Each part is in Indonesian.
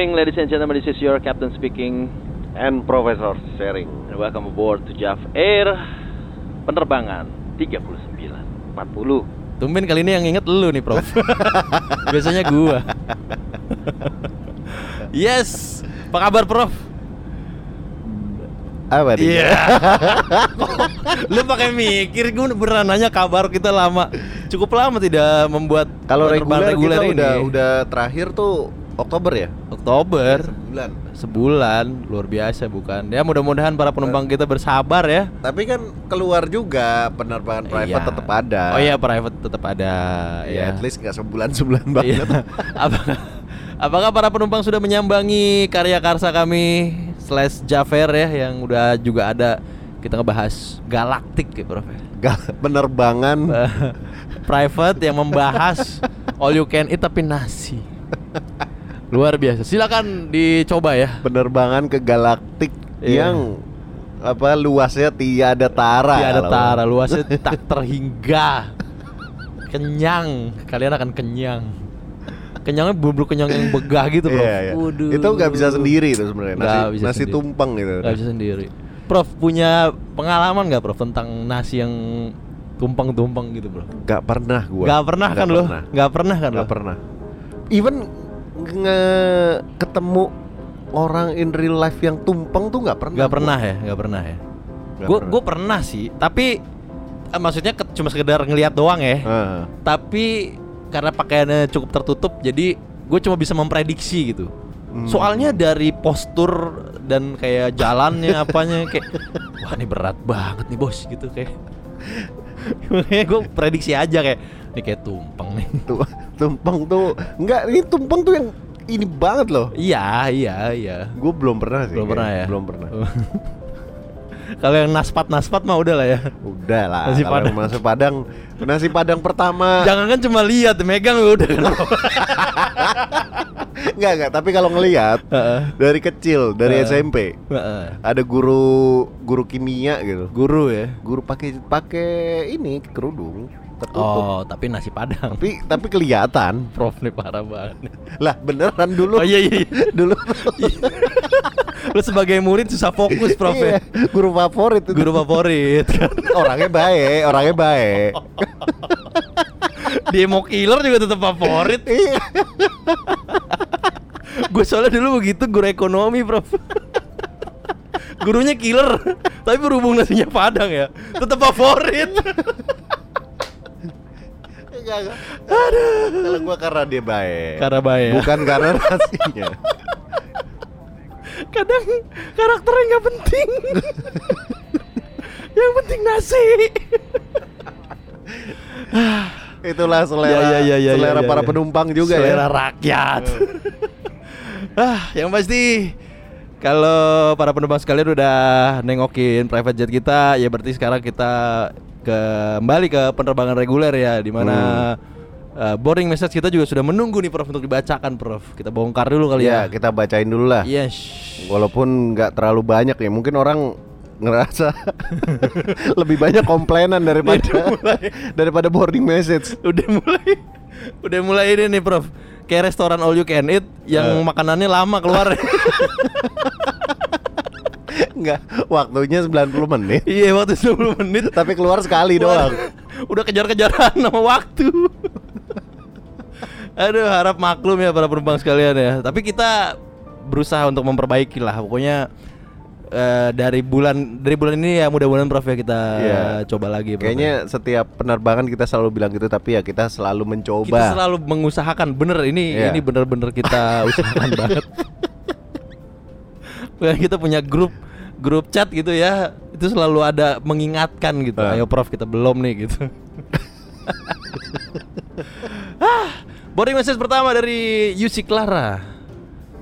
Evening, ladies and gentlemen. This is your captain speaking, and Professor Sharing and welcome aboard to JAF Air. Penerbangan 39 40. Tumben kali ini yang inget lu nih, Prof. Biasanya gua. yes. Apa kabar, Prof? apa nih? Iya. lu pakai mikir gue beneran nanya kabar kita lama. Cukup lama tidak membuat Kalau penerbangan reguler, kita ini. udah udah terakhir tuh Oktober ya? Oktober Bulan. sebulan luar biasa bukan ya mudah-mudahan para penumpang kita bersabar ya Tapi kan keluar juga penerbangan private Iya. tetap ada. oh iya private tetap ada Ya, ya at least nggak sebulan-sebulan Iya. banget. apakah, apakah para penumpang sudah menyambangi karya karsa kami slash Jafer ya yang udah juga ada kita ngebahas galaktik ya Prof ya. Ga- penerbangan private yang membahas all you can eat tapi nasi luar biasa silakan dicoba ya penerbangan ke galaktik Iya. yang apa luasnya tiada tara. tiada tara luasnya tak terhingga kenyang kalian akan kenyang kenyangnya bubur kenyang yang begah gitu bro Iya, iya. Waduh. Itu nggak bisa sendiri itu sebenarnya. Nasi, bisa nasi sendiri. tumpeng gitu. Nggak bisa sendiri Prof punya pengalaman nggak Prof tentang nasi yang tumpeng-tumpeng gitu Bro Nggak pernah gua. Nggak pernah kan lo pernah. nggak pernah kan lo Nggak pernah. Even nge ketemu orang in real life yang tumpeng tuh nggak pernah. nggak pernah ya nggak pernah ya gue pernah. gue pernah sih tapi eh, maksudnya ke- cuma sekedar ngelihat doang ya Heeh. tapi karena pakaiannya cukup tertutup jadi gue cuma bisa memprediksi gitu Hmm. soalnya dari postur dan kayak jalannya apanya kayak wah ini berat banget nih bos gitu kayak Makanya gue prediksi aja kayak ini kayak tumpeng nih Tuh, tumpeng tuh nggak ini tumpeng tuh yang ini banget loh. iya iya iya Gue belum pernah sih. belum pernah kayaknya. ya Belum pernah. kalau yang naspat naspat mah udah lah ya Udah lah. Nasi Padang. Nasi Padang. Nasi Padang pertama. jangan kan cuma lihat megang udah Enggak enggak. Tapi kalau ngelihat Heeh. dari kecil dari Heeh. SMP Heeh. ada guru guru kimia gitu. guru ya Guru pakai pakai ini kerudung tertutup. oh tapi nasi padang Tapi tapi kelihatan. prof nih parah banget Lah beneran dulu. oh iya iya, iya. dulu. lu sebagai murid susah fokus prof Iya, ya guru favorit itu. guru favorit orangnya baik, orangnya baik. demo killer juga tetap favorit Iya. gue soalnya dulu begitu guru ekonomi prof gurunya killer tapi berhubung nasinya padang ya tetap favorit Enggak, enggak. Kalau gua karena dia baik. karena baik Bukan karena nasinya. kadang karakternya nggak penting yang penting nasi Itulah selera Ya, ya, ya, ya, selera ya, ya, para ya. penumpang juga selera ya. rakyat ah yang pasti kalau para penumpang sekalian udah nengokin private jet kita ya berarti sekarang kita kembali ke penerbangan reguler ya di mana uh, boarding message kita juga sudah menunggu nih Prof untuk dibacakan Prof. Kita bongkar dulu kali Ya, ya. kita bacain dulu lah. yes. Walaupun nggak terlalu banyak ya, mungkin orang ngerasa lebih banyak komplainan daripada daripada boarding message. udah mulai. Udah mulai ini nih Prof. Kayak restoran all you can eat yang Eh. makanannya lama keluar Enggak, waktunya 90 menit, iya waktu 10 menit tapi keluar sekali doang. Udah kejar-kejaran sama waktu. Aduh, harap maklum ya para penumpang sekalian ya. Tapi kita berusaha untuk memperbaiki lah. Pokoknya eh, dari bulan dari bulan ini ya mudah-mudahan Prof ya kita Iya. coba lagi. Prof, ya. Kayaknya setiap penerbangan kita selalu bilang gitu, tapi ya kita selalu mencoba. kita selalu mengusahakan bener ini Iya. ini bener-bener kita usahakan banget. Kita punya grup grup chat gitu ya itu selalu ada mengingatkan gitu Ah. ayo prof kita belum nih gitu ah boarding message pertama dari Yusi Clara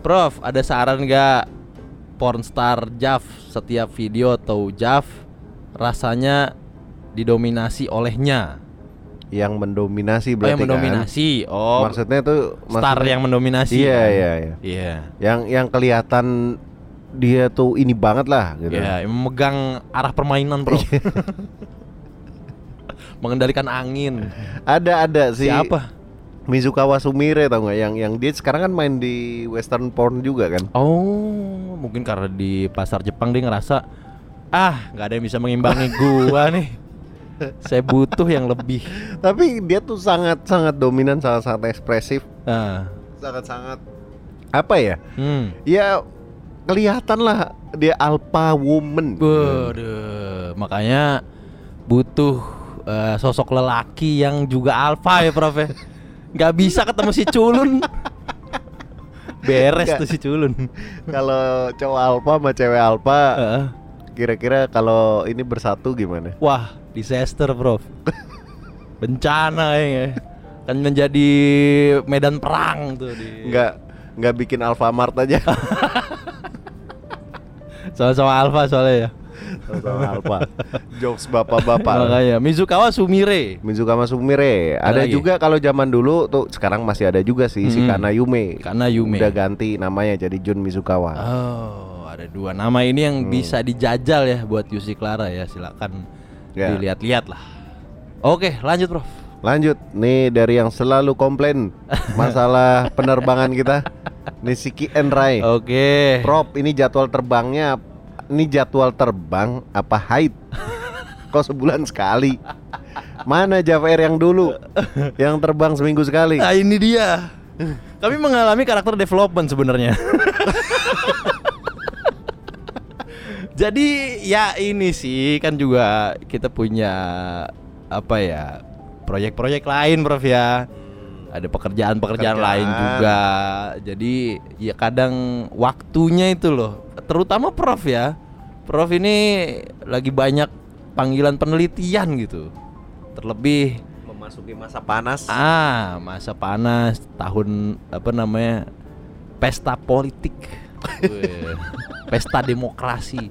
prof ada saran nggak pornstar Jav setiap video atau Jav rasanya didominasi olehnya. Yang mendominasi Oh, berarti yang mendominasi. kan? Oh, Maksudnya tuh star maksudnya- yang mendominasi. Iya kan? iya iya. Iya. Yang yang kelihatan dia tuh ini banget lah gitu. Iya, yang memegang arah permainan, Bro. Mengendalikan angin. Ada ada sih. Siapa? Mizukawa Sumire tau nggak yang yang dia sekarang kan main di western porn juga kan? Oh, mungkin karena di pasar Jepang dia ngerasa ah, nggak ada yang bisa mengimbangi gua nih. Saya butuh yang lebih. Tapi dia tuh sangat sangat dominan, sangat sangat ekspresif, Nah, sangat sangat apa ya? hmm. Ya kelihatan lah dia alpha woman. Waduh, makanya butuh eh, sosok lelaki yang juga alfa ya, Prof. ya. Nggak bisa ketemu si culun. Beres Nggak. tuh si culun. Kalau cowok alpha sama cewek alpha, Heeh. kira-kira kalau ini bersatu gimana? Wah, disaster, Prof. Bencana ya. Kan menjadi medan perang tuh di Nggak nggak bikin Alfamart aja. sama-sama alfa soalnya ya. Sama alpha. Jokes bapak-bapak. Makanya Mizukawa Sumire. Mizukawa Sumire. Ada lagi? juga kalau zaman dulu tuh sekarang masih ada juga sih si Mm-mm. Kana Yume. Kana Yume. Udah ganti namanya jadi Jun Mizukawa. Oh, ada dua nama ini yang Hmm. bisa dijajal ya buat Yusi Clara ya. Silakan Ya. dilihat-lihat lah. Oke, lanjut, Prof. Lanjut, nih dari yang selalu komplain masalah penerbangan kita. Nih Siki Enrai. Oke. Prop, ini jadwal terbangnya ini jadwal terbang apa haid? Kok sebulan sekali? Mana Java Air yang dulu yang terbang seminggu sekali? Nah, ini dia. Kami mengalami karakter development sebenarnya. Jadi ya ini sih kan juga kita punya apa ya proyek-proyek lain, Prof ya. Ada pekerjaan-pekerjaan Pekerjaan. lain juga. Jadi ya kadang waktunya itu loh. Terutama Prof ya. Prof ini lagi banyak panggilan penelitian gitu. Terlebih Memasuki masa panas. Ah, masa panas tahun apa namanya? Pesta politik. Pesta demokrasi.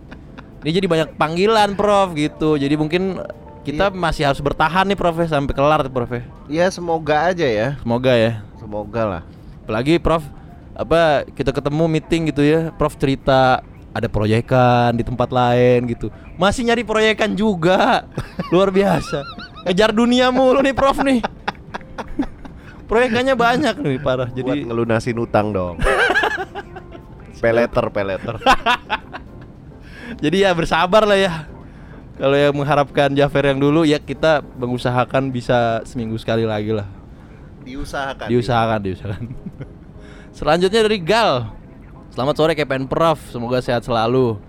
Ini jadi banyak panggilan, Prof gitu. Jadi mungkin kita masih harus bertahan nih, Prof ya, sampai kelar, Prof. ya. Ya semoga aja ya. Semoga ya. Semoga lah. Apalagi Prof apa kita ketemu meeting gitu ya, Prof cerita ada proyekan di tempat lain gitu. Masih nyari proyekan juga. Luar biasa. Ngejar dunia mulu nih Prof nih. Proyekannya banyak nih parah. Buat Jadi ngelunasin utang dong. peleter, peleter. jadi ya bersabar lah ya. Kalau yang mengharapkan Jafer yang dulu ya kita mengusahakan bisa seminggu sekali lagi lah. Diusahakan. Diusahakan, diusahakan. Selanjutnya dari Gal. Selamat sore KPN Prof, semoga sehat selalu.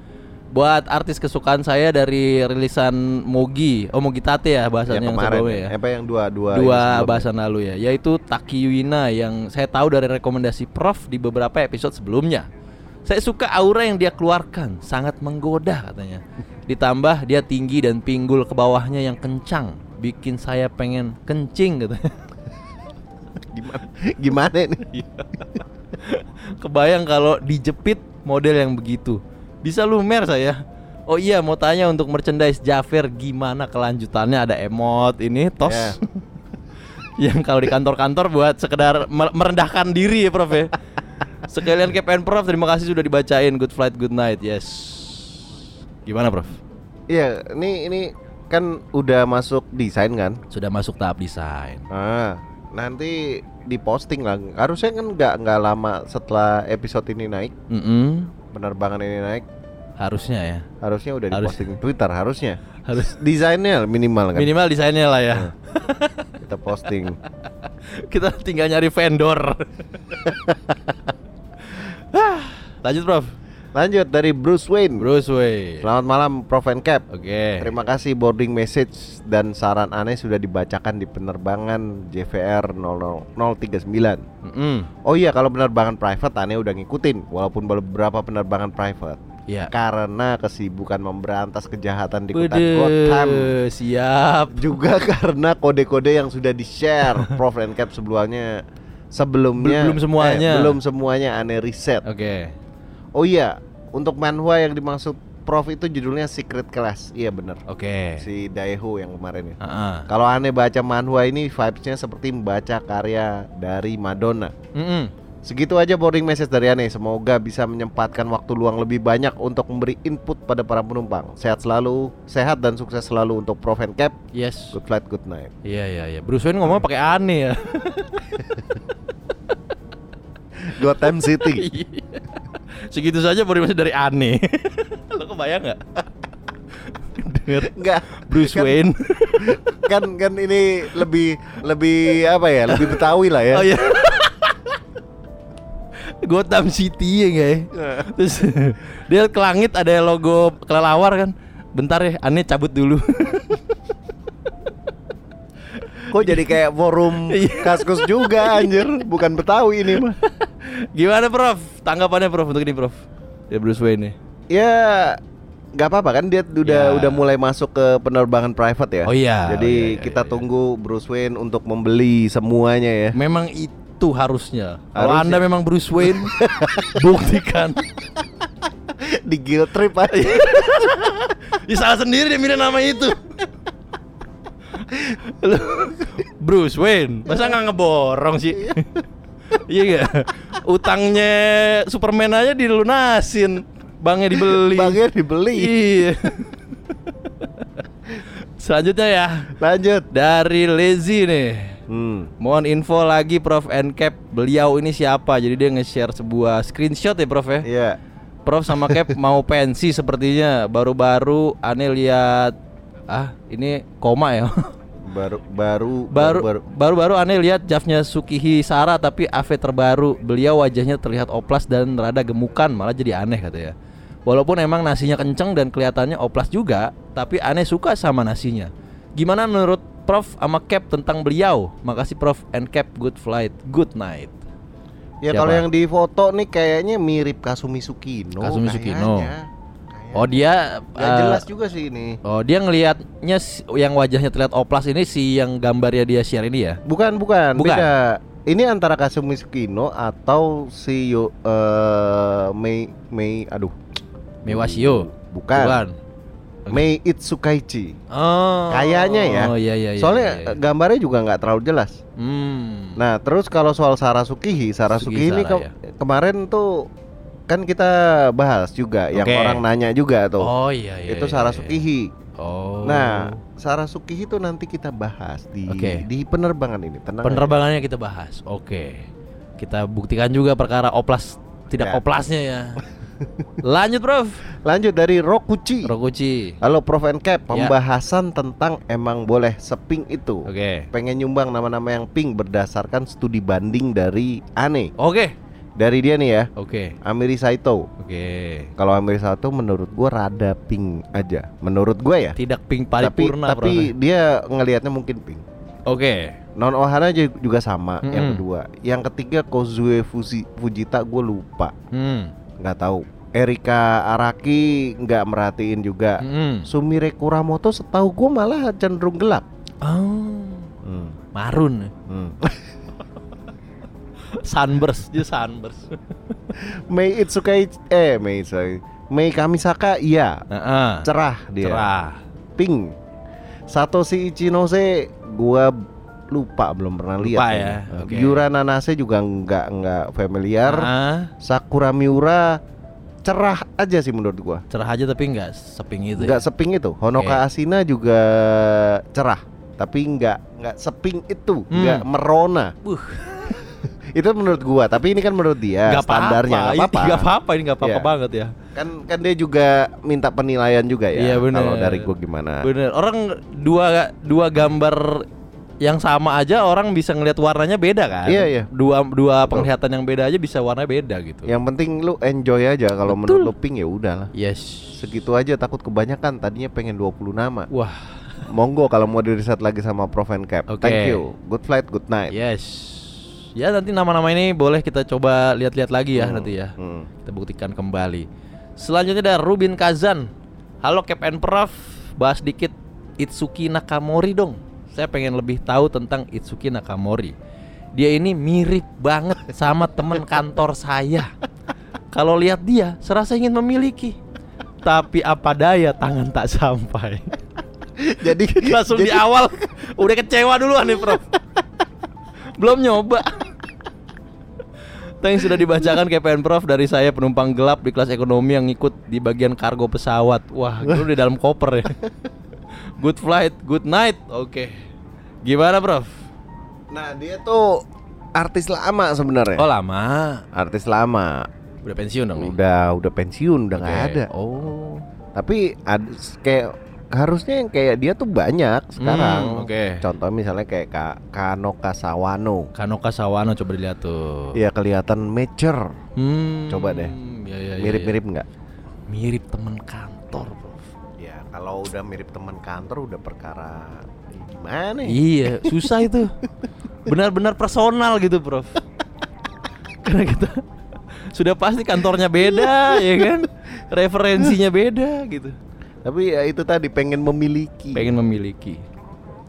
Buat artis kesukaan saya dari rilisan Mogi, oh Mogi Tate ya bahasanya yang, kemarin sebelumnya ya. Apa yang dua dua Dua bahasan lalu ya, yaitu Taki yang saya tahu dari rekomendasi Prof di beberapa episode sebelumnya. Saya suka aura yang dia keluarkan, sangat menggoda katanya. Ditambah dia tinggi dan pinggul ke bawahnya yang kencang, bikin saya pengen kencing katanya. Gimana? Gimana nih? Kebayang kalau dijepit model yang begitu. Bisa lumer saya. Oh iya, mau tanya untuk merchandise Jafer gimana kelanjutannya ada emot ini tos. Ya. yang kalau di kantor-kantor buat sekedar me- merendahkan diri ya, Prof ya. Sekalian KPN Prof, terima kasih sudah dibacain Good flight, good night. Yes. Gimana, Prof? Iya, ini ini kan udah masuk desain kan? Sudah masuk tahap desain. Ah, nanti diposting lah. Harusnya kan nggak nggak lama setelah episode ini naik, Mm-mm. penerbangan ini naik, Harusnya ya. harusnya udah diposting Twitter harusnya. Harus Desainnya minimal kan. minimal desainnya lah ya. Kita posting. Kita tinggal nyari vendor. Lanjut, Prof. Lanjut dari Bruce Wayne. Bruce Wayne. Selamat malam Prof and Cap. Oke. Terima kasih boarding message dan saran aneh sudah dibacakan di penerbangan JVR 00039. Mm-mm. Oh iya kalau penerbangan private aneh udah ngikutin walaupun beberapa penerbangan private Ya. karena kesibukan memberantas kejahatan di kota Gotham siap. juga karena kode-kode yang sudah di-share Prof and Cap sebelumnya sebelumnya Belum semuanya. eh, belum semuanya aneh riset. Oke. Oh iya, untuk manhwa yang dimaksud Prof itu judulnya Secret Class. Iya bener Oke. Si Daeho yang kemarin ya. Heeh. Kalau aneh baca manhwa ini vibesnya seperti membaca karya dari Madonna. Mm-mm. Segitu aja boarding message dari aneh. Semoga bisa menyempatkan waktu luang lebih banyak untuk memberi input pada para penumpang. Sehat selalu, sehat dan sukses selalu untuk Prof and Cap. Yes. Good flight, good night. Iya iya iya. Bruce Wayne ngomong pakai aneh ya. Gotham City. Segitu saja baru masih dari aneh. Lo kebayang nggak? Denger Enggak. Bruce kan, Wayne. kan kan ini lebih lebih apa ya? Lebih Betawi lah ya. Oh iya. Gotham City ya guys. Terus dia ke langit ada logo kelelawar kan. Bentar ya, aneh cabut dulu. Kok jadi kayak forum Iya. kaskus juga anjir, bukan Betawi ini mah. Gimana Prof? Tanggapannya Prof untuk ini Prof? Ya Bruce Wayne nih. Ya nggak apa-apa kan dia udah Ya. udah mulai masuk ke penerbangan private ya. Oh iya, Jadi oh iya, iya, kita iya. tunggu Bruce Wayne untuk membeli semuanya ya. Memang itu harusnya. Kalau Harusnya. Anda memang Bruce Wayne, buktikan. Di guilt trip aja. Ya salah sendiri dia milih nama itu. Bruce Wayne, masa nggak ngeborong sih? Iya gak? Utangnya Superman aja dilunasin, banknya dibeli. Banknya dibeli. Iya. Selanjutnya ya Lanjut. dari Lazy nih. Hmm. Mohon info lagi Prof Cap Beliau ini siapa? Jadi dia nge-share sebuah screenshot ya Prof ya. Iya. Prof sama Cap mau pensi sepertinya. Baru-baru aneh lihat ah ini koma ya. Baru baru Baru baru-baru aneh lihat Jafnya Sukihi Sara tapi AV terbaru. Beliau wajahnya terlihat oplas dan rada gemukan, malah jadi aneh katanya. Walaupun emang nasinya kenceng dan kelihatannya oplas juga, tapi aneh suka sama nasinya. Gimana menurut Prof sama Cap tentang beliau? Makasih Prof and Cap good flight, good night. Ya kalau yang di foto nih kayaknya mirip Kasumi Sukino. Kasumi Sukino. kayaknya. Oh dia eh, jelas juga sih ini. Oh dia ngelihatnya yang wajahnya terlihat oplas ini si yang gambarnya dia share ini ya? Bukan, bukan, Bukan. beda. Ini antara Kasumi Sukino atau si Yo, eh, Mei Mei aduh. Mewasio. Bukan. Mei Itsukaichi. Oh. Kayaknya ya. Oh iya iya. iya, Soalnya iya, iya. gambarnya juga nggak terlalu jelas. Hmm. Nah, terus kalau soal Sarasukihi, Sarasukihi ini Sara, ke- ya. kemarin tuh kan kita bahas juga yang Oke. orang nanya juga tuh. Oh iya iya. itu iya, Sarasukihi. iya. Oh. Nah, Sarasukihi itu nanti kita bahas di Oke. di penerbangan ini. Tenang. aja. penerbangannya kita bahas. Oke. Kita buktikan juga perkara oplas tidak Ya. oplasnya ya. Lanjut, Prof. Lanjut dari Rokuchi. Rokuchi. Halo Prof and Cap, Ya. pembahasan tentang emang boleh seping itu. Oke. Pengen nyumbang nama-nama yang pink berdasarkan studi banding dari Ane. Oke. Dari dia nih ya, Oke. Amiri Saito. Oke. Kalau Amiri Saito menurut gua rada pink aja. Menurut gua ya. Tidak pink tapi paripurna, tapi Prof. dia ngelihatnya mungkin pink. Oke. Non Ohana ju- juga sama yang Mm-mm. kedua. Yang ketiga Kozue Fuji, Fujita gue lupa, Hmm. nggak tahu. Erika Araki nggak merhatiin juga. Hmm. Sumire Kuramoto setahu gue malah cenderung gelap. Oh. Hmm. Marun. Hmm. Sunburst, dia sunburst. Mei Itsukai eh Mei Itsukai. Mei Kamisaka iya Heeh. cerah dia. Cerah. Pink. Satoshi Ichinose gua lupa belum pernah lihat. Lupa kayaknya. ya, oke. Yura Nanase juga nggak nggak familiar. Ah, Sakura Miura cerah aja sih menurut gua. cerah aja tapi enggak seping itu. Nggak ya? seping itu. Honoka Oke. Asina juga cerah, tapi nggak nggak seping itu, Hmm. nggak merona. Buh. itu menurut gua, tapi ini kan menurut dia Nggak standarnya nggak apa-apa. Nggak apa-apa, ini nggak apa-apa Iya. banget ya. Kan kan dia juga minta penilaian juga ya. Iya. Kalau dari gua gimana? Bener. Orang dua dua gambar yang sama aja orang bisa ngelihat warnanya beda kan? Iya, iya. Dua dua penglihatan yang beda aja bisa warnanya beda gitu. Yang penting lu enjoy aja kalau menurut lu pink ya udahlah. Yes. Segitu aja takut kebanyakan tadinya pengen 20 nama. Wah. Monggo kalau mau di riset lagi sama Prof Cap. Oke. Thank you. Good flight, good night. Yes. Ya nanti nama-nama ini boleh kita coba lihat-lihat lagi ya Hmm, nanti ya. hmm. Kita buktikan kembali. Selanjutnya ada Rubin Kazan. Halo Cap and Prof, bahas dikit Itsuki Nakamori dong. Saya pengen lebih tahu tentang Itsuki Nakamori. Dia ini mirip banget sama teman kantor saya. Kalau lihat dia, serasa ingin memiliki. Tapi apa daya tangan tak sampai. Jadi Langsung di jadi- awal udah kecewa duluan nih, Prof. Belum nyoba. Thanks sudah dibacakan KPN Prof dari saya penumpang gelap di kelas ekonomi yang ikut di bagian kargo pesawat. Wah, itu di dalam koper ya. Good flight, good night. Oke. Gimana, Prof? Nah, dia tuh artis lama sebenarnya. Oh, lama. Artis lama. Udah pensiun dong nih. Udah udah pensiun, udah nggak Oke. ada. Oh. Tapi ada kayak harusnya yang kayak dia tuh banyak sekarang. Hmm, oke. Contoh misalnya kayak Kak Kano Kasawano. Kanoka Sawano coba dilihat tuh. Iya kelihatan mature. Hmm. Coba deh. Ya, ya, ya, Mirip-mirip ya. nggak? Mirip temen kantor, Prof. Ya kalau udah mirip teman kantor udah perkara gimana? ya? Iya, susah itu. Benar-benar personal gitu, Prof. Karena kita sudah pasti kantornya beda, ya kan? Referensinya beda gitu. Tapi ya itu tadi pengen memiliki. Pengen memiliki.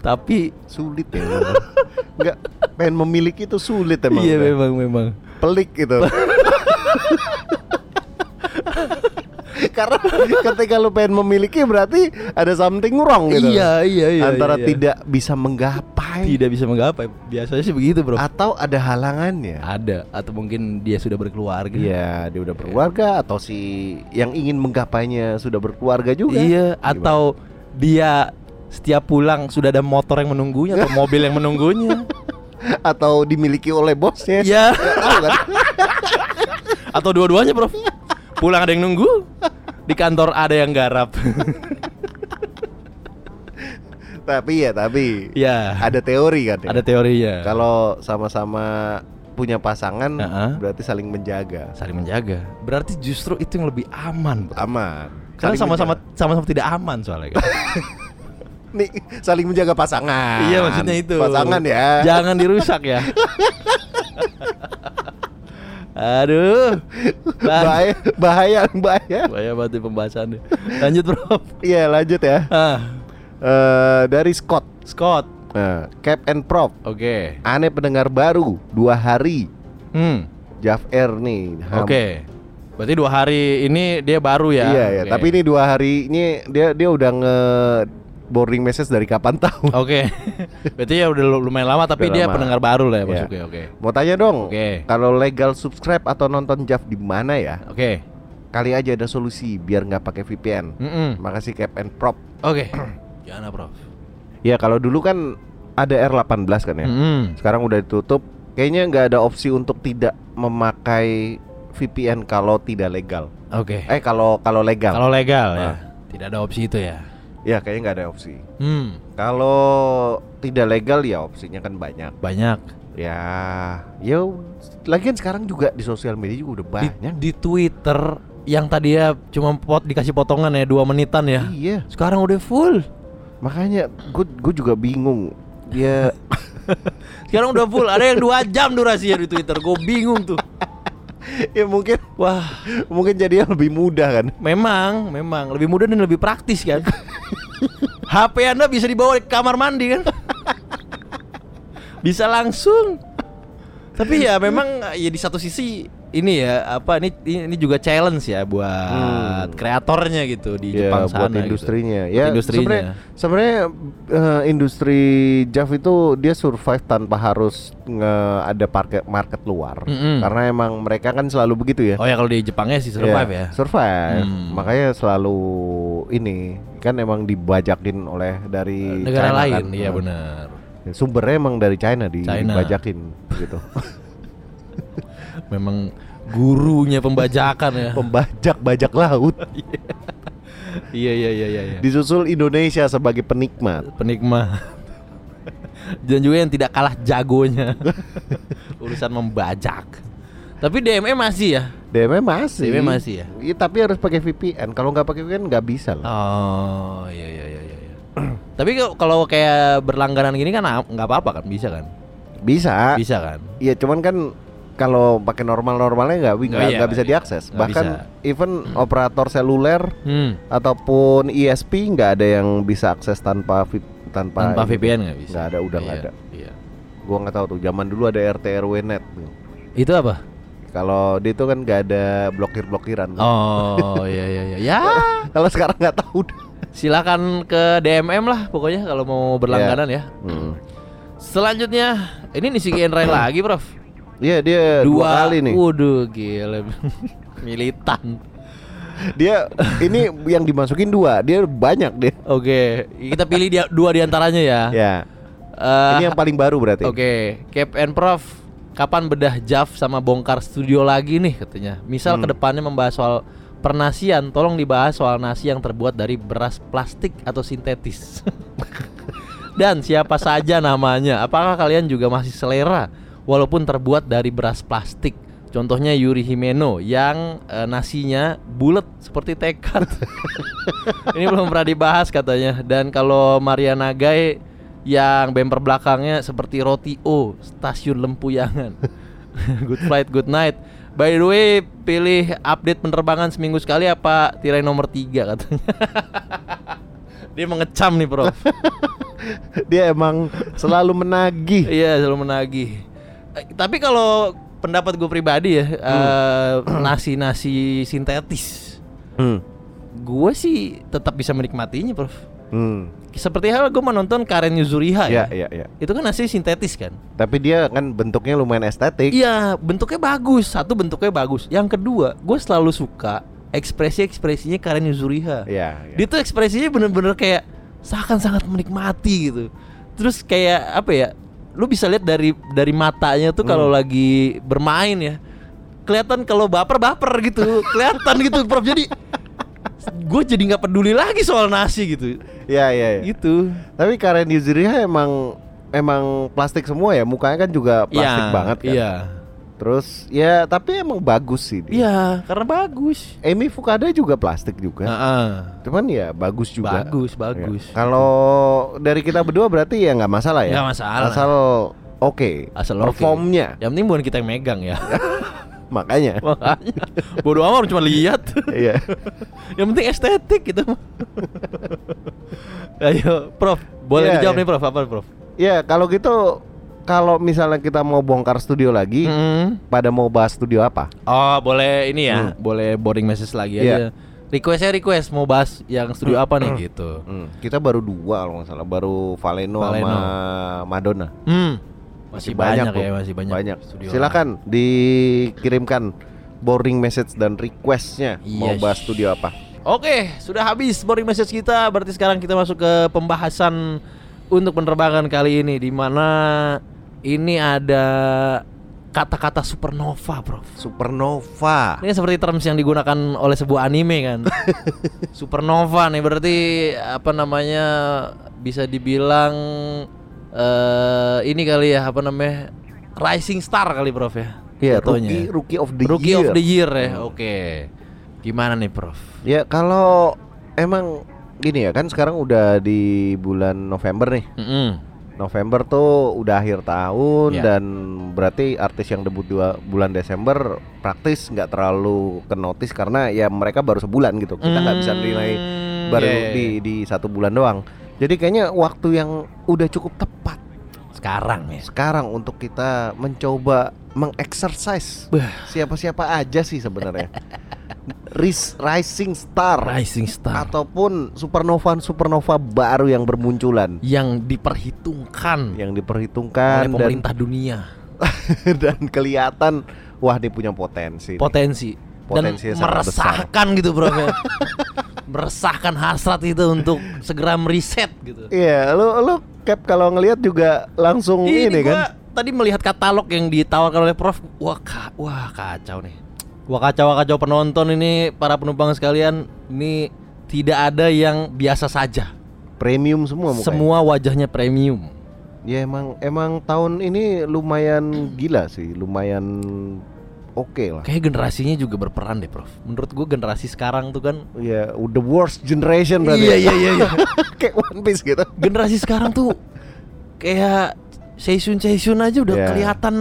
Tapi sulit ya. memang. Nggak pengen memiliki itu sulit emang. iya memang memang. pelik gitu. Karena ketika lu pengen memiliki berarti ada something wrong gitu. Iya, iya, iya, Antara iya. tidak bisa menggapai Tidak bisa menggapai. Biasanya sih begitu, Bro. atau ada halangannya. Ada atau mungkin dia sudah berkeluarga. Iya, dia udah berkeluarga atau si yang ingin menggapainya sudah berkeluarga juga. Iya, atau dia setiap pulang sudah ada motor yang menunggunya atau mobil yang menunggunya. atau dimiliki oleh bosnya. Iya. Kan? Atau dua-duanya, Prof. Pulang ada yang nunggu, di kantor ada yang garap. tapi ya, tapi ya, ada teori kan ya. ada teorinya. Kalau sama-sama punya pasangan Heeh. berarti saling menjaga. saling menjaga. Berarti justru itu yang lebih aman, Bro. Aman. Karena sama-sama sama-sama tidak aman soalnya kan. nih saling menjaga pasangan. iya, maksudnya itu. Pasangan ya. Jangan dirusak ya. Aduh. bahaya, bahaya, bahaya. Bahaya banget pembahasannya. Lanjut, Prof. Iya lanjut ya. Ah, Eh, dari Scott, Scott. nah, Cap and Prop, Oke. aneh pendengar baru, dua hari, Hmm. Jav Air nih. Oke. Berarti dua hari ini dia baru ya. Iya ya. Oke. Tapi ini dua hari ini dia dia udah nge boarding message dari kapan tahu. Oke. Berarti ya udah lu- lumayan lama tapi Udah dia lama. pendengar baru lah ya Iya. masuknya. Oke. Mau tanya dong, Oke. kalau legal subscribe atau nonton Jav di mana ya? Oke. Kali aja ada solusi biar nggak pakai VPN. Mm-mm. Makasih Cap and Prop. Oke. Gimana, Prof? Ya kalau dulu kan ada R18 kan ya. Mm-mm. Sekarang udah ditutup. Kayaknya nggak ada opsi untuk tidak memakai VPN kalau tidak legal. Oke. Eh kalau kalau legal. Kalau legal ya. Ah. Tidak ada opsi itu ya. Ya kayaknya nggak ada opsi. Hmm. Kalau tidak legal ya opsinya kan banyak. Banyak. Ya, ya lagian sekarang juga di sosial media juga udah Di, banyak. di Twitter yang tadi ya cuma pot dikasih potongan ya dua menitan ya. Iya, Sekarang udah full. makanya gue gue juga bingung. Ya Sekarang udah full. Ada yang dua jam durasinya di Twitter. Gue bingung tuh. ya mungkin Wah, mungkin jadinya lebih mudah kan. memang, memang lebih mudah dan lebih praktis kan. HP Anda bisa dibawa ke kamar mandi kan? bisa langsung. Tapi ya memang ya di satu sisi ini ya apa ini ini juga challenge ya buat Hmm. kreatornya gitu di Ya Jepang buat sana gitu. industrinya. Buat Ya industrinya. sebenarnya eh, industri Jav itu dia survive tanpa harus nge ada market market luar. Mm-mm. Karena emang mereka kan selalu begitu ya. Oh ya kalau di Jepangnya sih survive ya. Survive. Hmm. Makanya selalu ini kan emang dibajakin oleh dari Negara China lain, kan. iya Nah, benar. Sumbernya emang dari China di- China. dibajakin gitu. Memang gurunya pembajakan ya. Pembajak bajak laut. iya iya iya iya. iya. Disusul Indonesia sebagai penikmat. Penikmat. Dan juga yang tidak kalah jagonya urusan membajak. Tapi DME masih ya. DMM masih. DMM masih ya? Iya, tapi harus pakai VPN. Kalau nggak pakai VPN nggak bisa lah. Oh iya iya iya iya. iya. Tapi kalau- kayak berlangganan gini kan nggak apa-apa kan bisa kan? Bisa. Bisa kan? Iya, cuman kan kalau pakai normal-normalnya nggak Nggak, iya, bisa diakses. Nggak Bahkan bisa. even operator seluler Hmm. ataupun ISP nggak ada yang bisa akses tanpa vi- tanpa Tanpa. VPN nggak bisa. Nggak ada, udah nggak Iya, ada. Iya. Gua nggak tahu tuh. Zaman dulu ada RT RW net. Itu apa? Kalau dia itu kan nggak ada blokir-blokiran. Oh iya iya iya. Ya, Kalau sekarang nggak tahu. silakan ke DMM lah pokoknya kalau mau berlangganan ya. Hmm. Selanjutnya, ini Nishiki Enrai lagi, Prof. Iya dia dua, kali nih. Waduh, gila. Militan. Dia ini yang dimasukin dua. Dia banyak dia. Oke, kita pilih dia dua di antaranya ya. Ya. Eh, Ini yang paling baru berarti. Oke, Cap and Prof, kapan bedah Jav sama bongkar studio lagi nih katanya. Misal Hmm. ke depannya membahas soal pernasian, tolong dibahas soal nasi yang terbuat dari beras plastik atau sintetis. Dan siapa saja namanya? Apakah kalian juga masih selera walaupun terbuat dari beras plastik? Contohnya Yuri Himeno yang eh, nasinya bulat seperti tekad. Ini belum pernah dibahas katanya. Dan kalau Maria Nagai yang bumper belakangnya seperti roti O, stasiun Lempuyangan. good flight, good night. By the way, pilih update penerbangan seminggu sekali apa tirai nomor 3 katanya. Dia mengecam nih, Prof. Dia emang selalu menagih. Iya, selalu menagih. Eh, tapi kalau pendapat gue pribadi ya, eh, nasi-nasi sintetis, Hmm. gue sih tetap bisa menikmatinya, Prof. Hmm. Seperti hal gue menonton Karen Yuzuriha Iya, ya. iya, iya. Itu kan nasi sintetis kan? Tapi dia kan bentuknya lumayan estetik. Iya, bentuknya bagus. Satu bentuknya bagus. Yang kedua, gue selalu suka ekspresi-ekspresinya Karen Yuzuriha. Iya, iya. Dia tuh ekspresinya bener-bener kayak seakan sangat menikmati gitu. Terus kayak apa ya? Lu bisa lihat dari dari matanya tuh kalau lagi bermain ya. Kelihatan kalau baper baper gitu. Kelihatan gitu, Prof. Jadi gue jadi nggak peduli lagi soal nasi gitu. Iya, iya, iya. Gitu. Tapi Karen Yuzuriha emang emang plastik semua ya. Mukanya kan juga plastik Iya, banget kan. Iya. Terus ya tapi emang bagus sih dia. Iya, karena bagus. Amy Fukada juga plastik juga. Heeh. Cuman ya bagus juga. Bagus, bagus. Ya. Kalau dari kita berdua berarti ya nggak masalah ya. Nggak masalah. Asal oke. Asal oke. Performnya. Yang penting bukan kita yang megang ya. Makanya. Makanya bodo amat cuma lihat. Iya. yang penting estetik gitu. Ayo, Prof. Boleh Iya, dijawab iya. nih, Prof. Apa, Prof? Ya kalau gitu kalau misalnya kita mau bongkar studio lagi, Hmm. pada mau bahas studio apa? Oh, boleh ini ya. Hmm. Boleh boarding message lagi Iya. aja. Requestnya request mau bahas yang studio apa nih gitu. Hmm, Kita baru dua kalau nggak salah, baru Valeno, Valeno. sama Madonna. Hmm. Masih, banyak, kok. ya, masih banyak. studio Silakan dikirimkan boarding message dan requestnya mau Yes. bahas studio apa. Oke, sudah habis boarding message kita. Berarti sekarang kita masuk ke pembahasan untuk penerbangan kali ini di mana ini ada kata-kata supernova, Bro. Supernova. Ini seperti terms yang digunakan oleh sebuah anime kan. supernova nih berarti apa namanya bisa dibilang eh ini kali ya apa namanya rising star kali Prof ya. Iya, rookie, rookie of the Rookie year. of the year ya. Oke. Gimana nih, Prof? Ya kalau emang gini ya kan sekarang udah di bulan November nih. Mm-mm. November tuh udah akhir tahun Ya. dan berarti artis yang debut dua bulan Desember praktis nggak terlalu ke notice karena ya mereka baru sebulan gitu. Kita nggak bisa nilai Hmm, baru iya, iya, di iya. di satu bulan doang. Jadi kayaknya waktu yang udah cukup tepat sekarang ya. sekarang untuk kita mencoba mengexercise siapa-siapa aja sih sebenarnya. Ris- rising star Rising star ataupun supernova supernova baru yang bermunculan yang diperhitungkan yang diperhitungkan oleh pemerintah dunia. dan dan kelihatan wah dia punya potensi. nih. Potensi dan meresahkan gitu, Bro. ya. meresahkan hasrat itu untuk segera meriset gitu. Iya, lu lu cap kalau ngelihat juga langsung ini, Ini, kan. tadi melihat katalog yang ditawarkan oleh Prof. Wah, ka- wah kacau nih. Wah kacau kacau penonton ini para penumpang sekalian ini tidak ada yang biasa saja. Premium semua mukanya. Semua wajahnya premium. Ya emang emang tahun ini lumayan gila sih, lumayan oke lah. Kayak generasinya juga berperan deh, Prof. Menurut gua generasi sekarang tuh kan Ya, the worst generation berarti. Iya, ya. iya, iya, iya. Kayak One Piece gitu. generasi sekarang tuh kayak Seisun Seisun aja udah Iya. kelihatan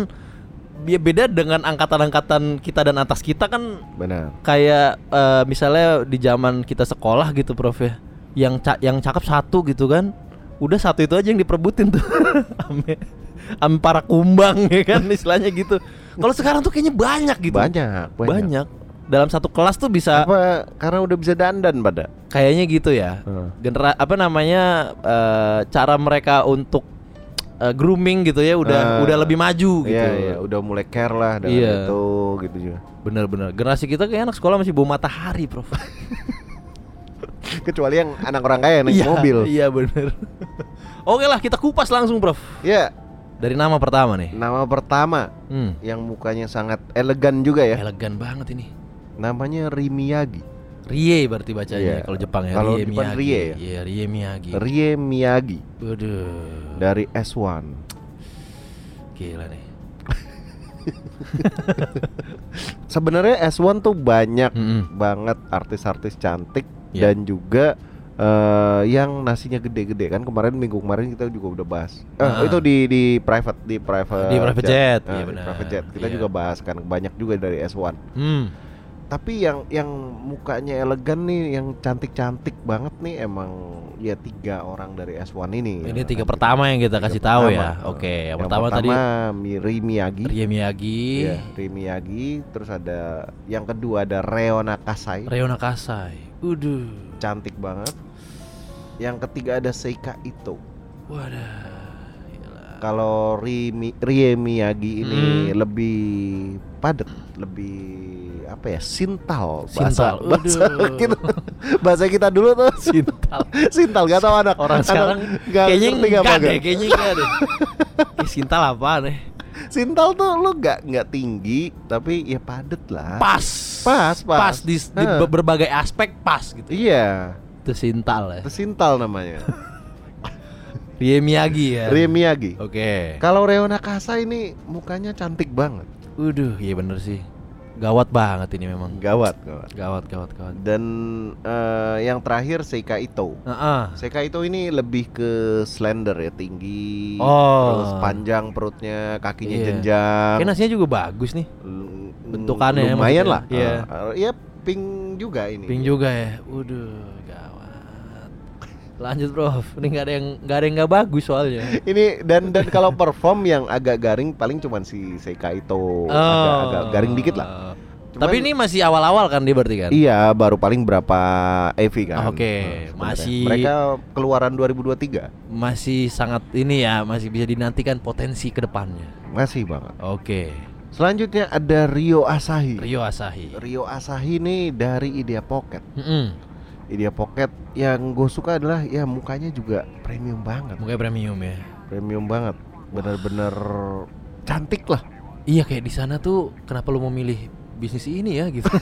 ya beda dengan angkatan-angkatan kita dan atas kita kan Benar. kayak eh, misalnya di zaman kita sekolah gitu Prof ya. Yang ca- yang cakep satu gitu kan. Udah satu itu aja yang diperebutin tuh. Ame. Am para kumbang ya kan istilahnya gitu. Kalau sekarang tuh kayaknya banyak gitu. Banyak, banyak. Banyak. Dalam satu kelas tuh bisa Apa karena udah bisa dandan pada? kayaknya gitu ya. Hmm. Genera apa namanya eh, cara mereka untuk eh, grooming gitu ya udah Ah. udah lebih maju gitu. Iya, iya, udah mulai care lah dengan Iya. itu gitu juga. Bener-bener. Generasi kita kayak anak sekolah masih bawa matahari, Prof. Kecuali yang anak orang kaya naik Iya, mobil. Iya bener. Oke lah kita kupas langsung, Prof. Iya, Dari nama pertama nih. nama pertama Hmm. yang mukanya sangat elegan juga ya. Elegan banget ini. Namanya Rimiyagi. Rie berarti bacanya Iya. kalau Jepang ya. Kalau Rie Miyagi. Rie ya? Iya, Rie Miyagi. Rie Miyagi Waduh. Dari S1. Gila nih. Sebenarnya S1 tuh banyak Mm-mm. banget artis-artis cantik Iya. dan juga eh, yang nasinya gede-gede kan kemarin minggu kemarin kita juga udah bahas. Eh, Ah. itu di di private di private Di private jet, Ah, iya di benar. private jet. Kita Iya. juga bahas kan banyak juga dari S1. Hmm. Tapi yang yang mukanya elegan nih, yang cantik-cantik banget nih emang ya tiga orang dari S1 ini. Ini ya tiga kan. pertama yang kita kasih tahu ya. pertama. Oke, yang, Yang pertama, tadi Mi- Rie Miyagi. Rie Miyagi, Iya, Rie Miyagi, terus ada yang kedua ada Reona Kasai, Reona Kasai. Uduh. cantik banget. Yang ketiga ada Seika Ito. Wadah. Kalau Rie, Mi- Rie Miyagi ini Hmm. lebih padat, lebih apa ya? Sintal Sintal, bahasa bahasa aduh. kita, bahasa kita dulu tuh Sintal. Sintal gak tau anak Orang anak sekarang nggak kayaknya enggak apa, deh, kayaknya enggak deh. Kayak Sintal apaan nih? Sintal tuh lu nggak nggak tinggi tapi ya padet lah. Pas. Pas, pas. Pas di, di be- berbagai aspek pas gitu. Iya, Itu Sintal ya. itu Sintal namanya. Rie Miyagi ya. Rie Miyagi. Oke. Kalau Reona Kasa ini mukanya cantik banget, Waduh, iya bener sih. Gawat banget ini memang. gawat, gawat. Gawat, gawat, gawat. Dan eh, yang terakhir Seika Ito. Heeh. Seika Ito ini lebih ke slender ya, tinggi, Oh. terus panjang perutnya, kakinya Iya. jenjang. Kayak nasinya juga bagus nih. L- bentukannya ya, lumayan maksudnya. lah. Iya. Eh, Iya, pink juga ini. Pink juga ya. Waduh, gawat. Lanjut, Bro. Ini nggak ada yang nggak ada yang nggak bagus soalnya. Ini dan dan kalau perform yang agak garing paling cuman si Seika Ito agak, agak garing dikit lah. Oh. Cuman- Tapi ini masih awal-awal kan dia berarti kan? Iya, baru paling berapa EV kan. Oke, sebenarnya. masih- Mereka keluaran 2023. Masih sangat ini ya, masih bisa dinantikan potensi ke depannya. Masih banget. Oke. Selanjutnya ada Rio Asahi. Rio Asahi. Rio Asahi ini dari Idea Pocket. Mm-mm. Idea Pocket yang gue suka adalah ya mukanya juga premium banget. Mukanya premium ya. Premium banget. Bener-bener cantik lah. Iya kayak di sana tuh kenapa lu mau milih bisnis ini ya gitu.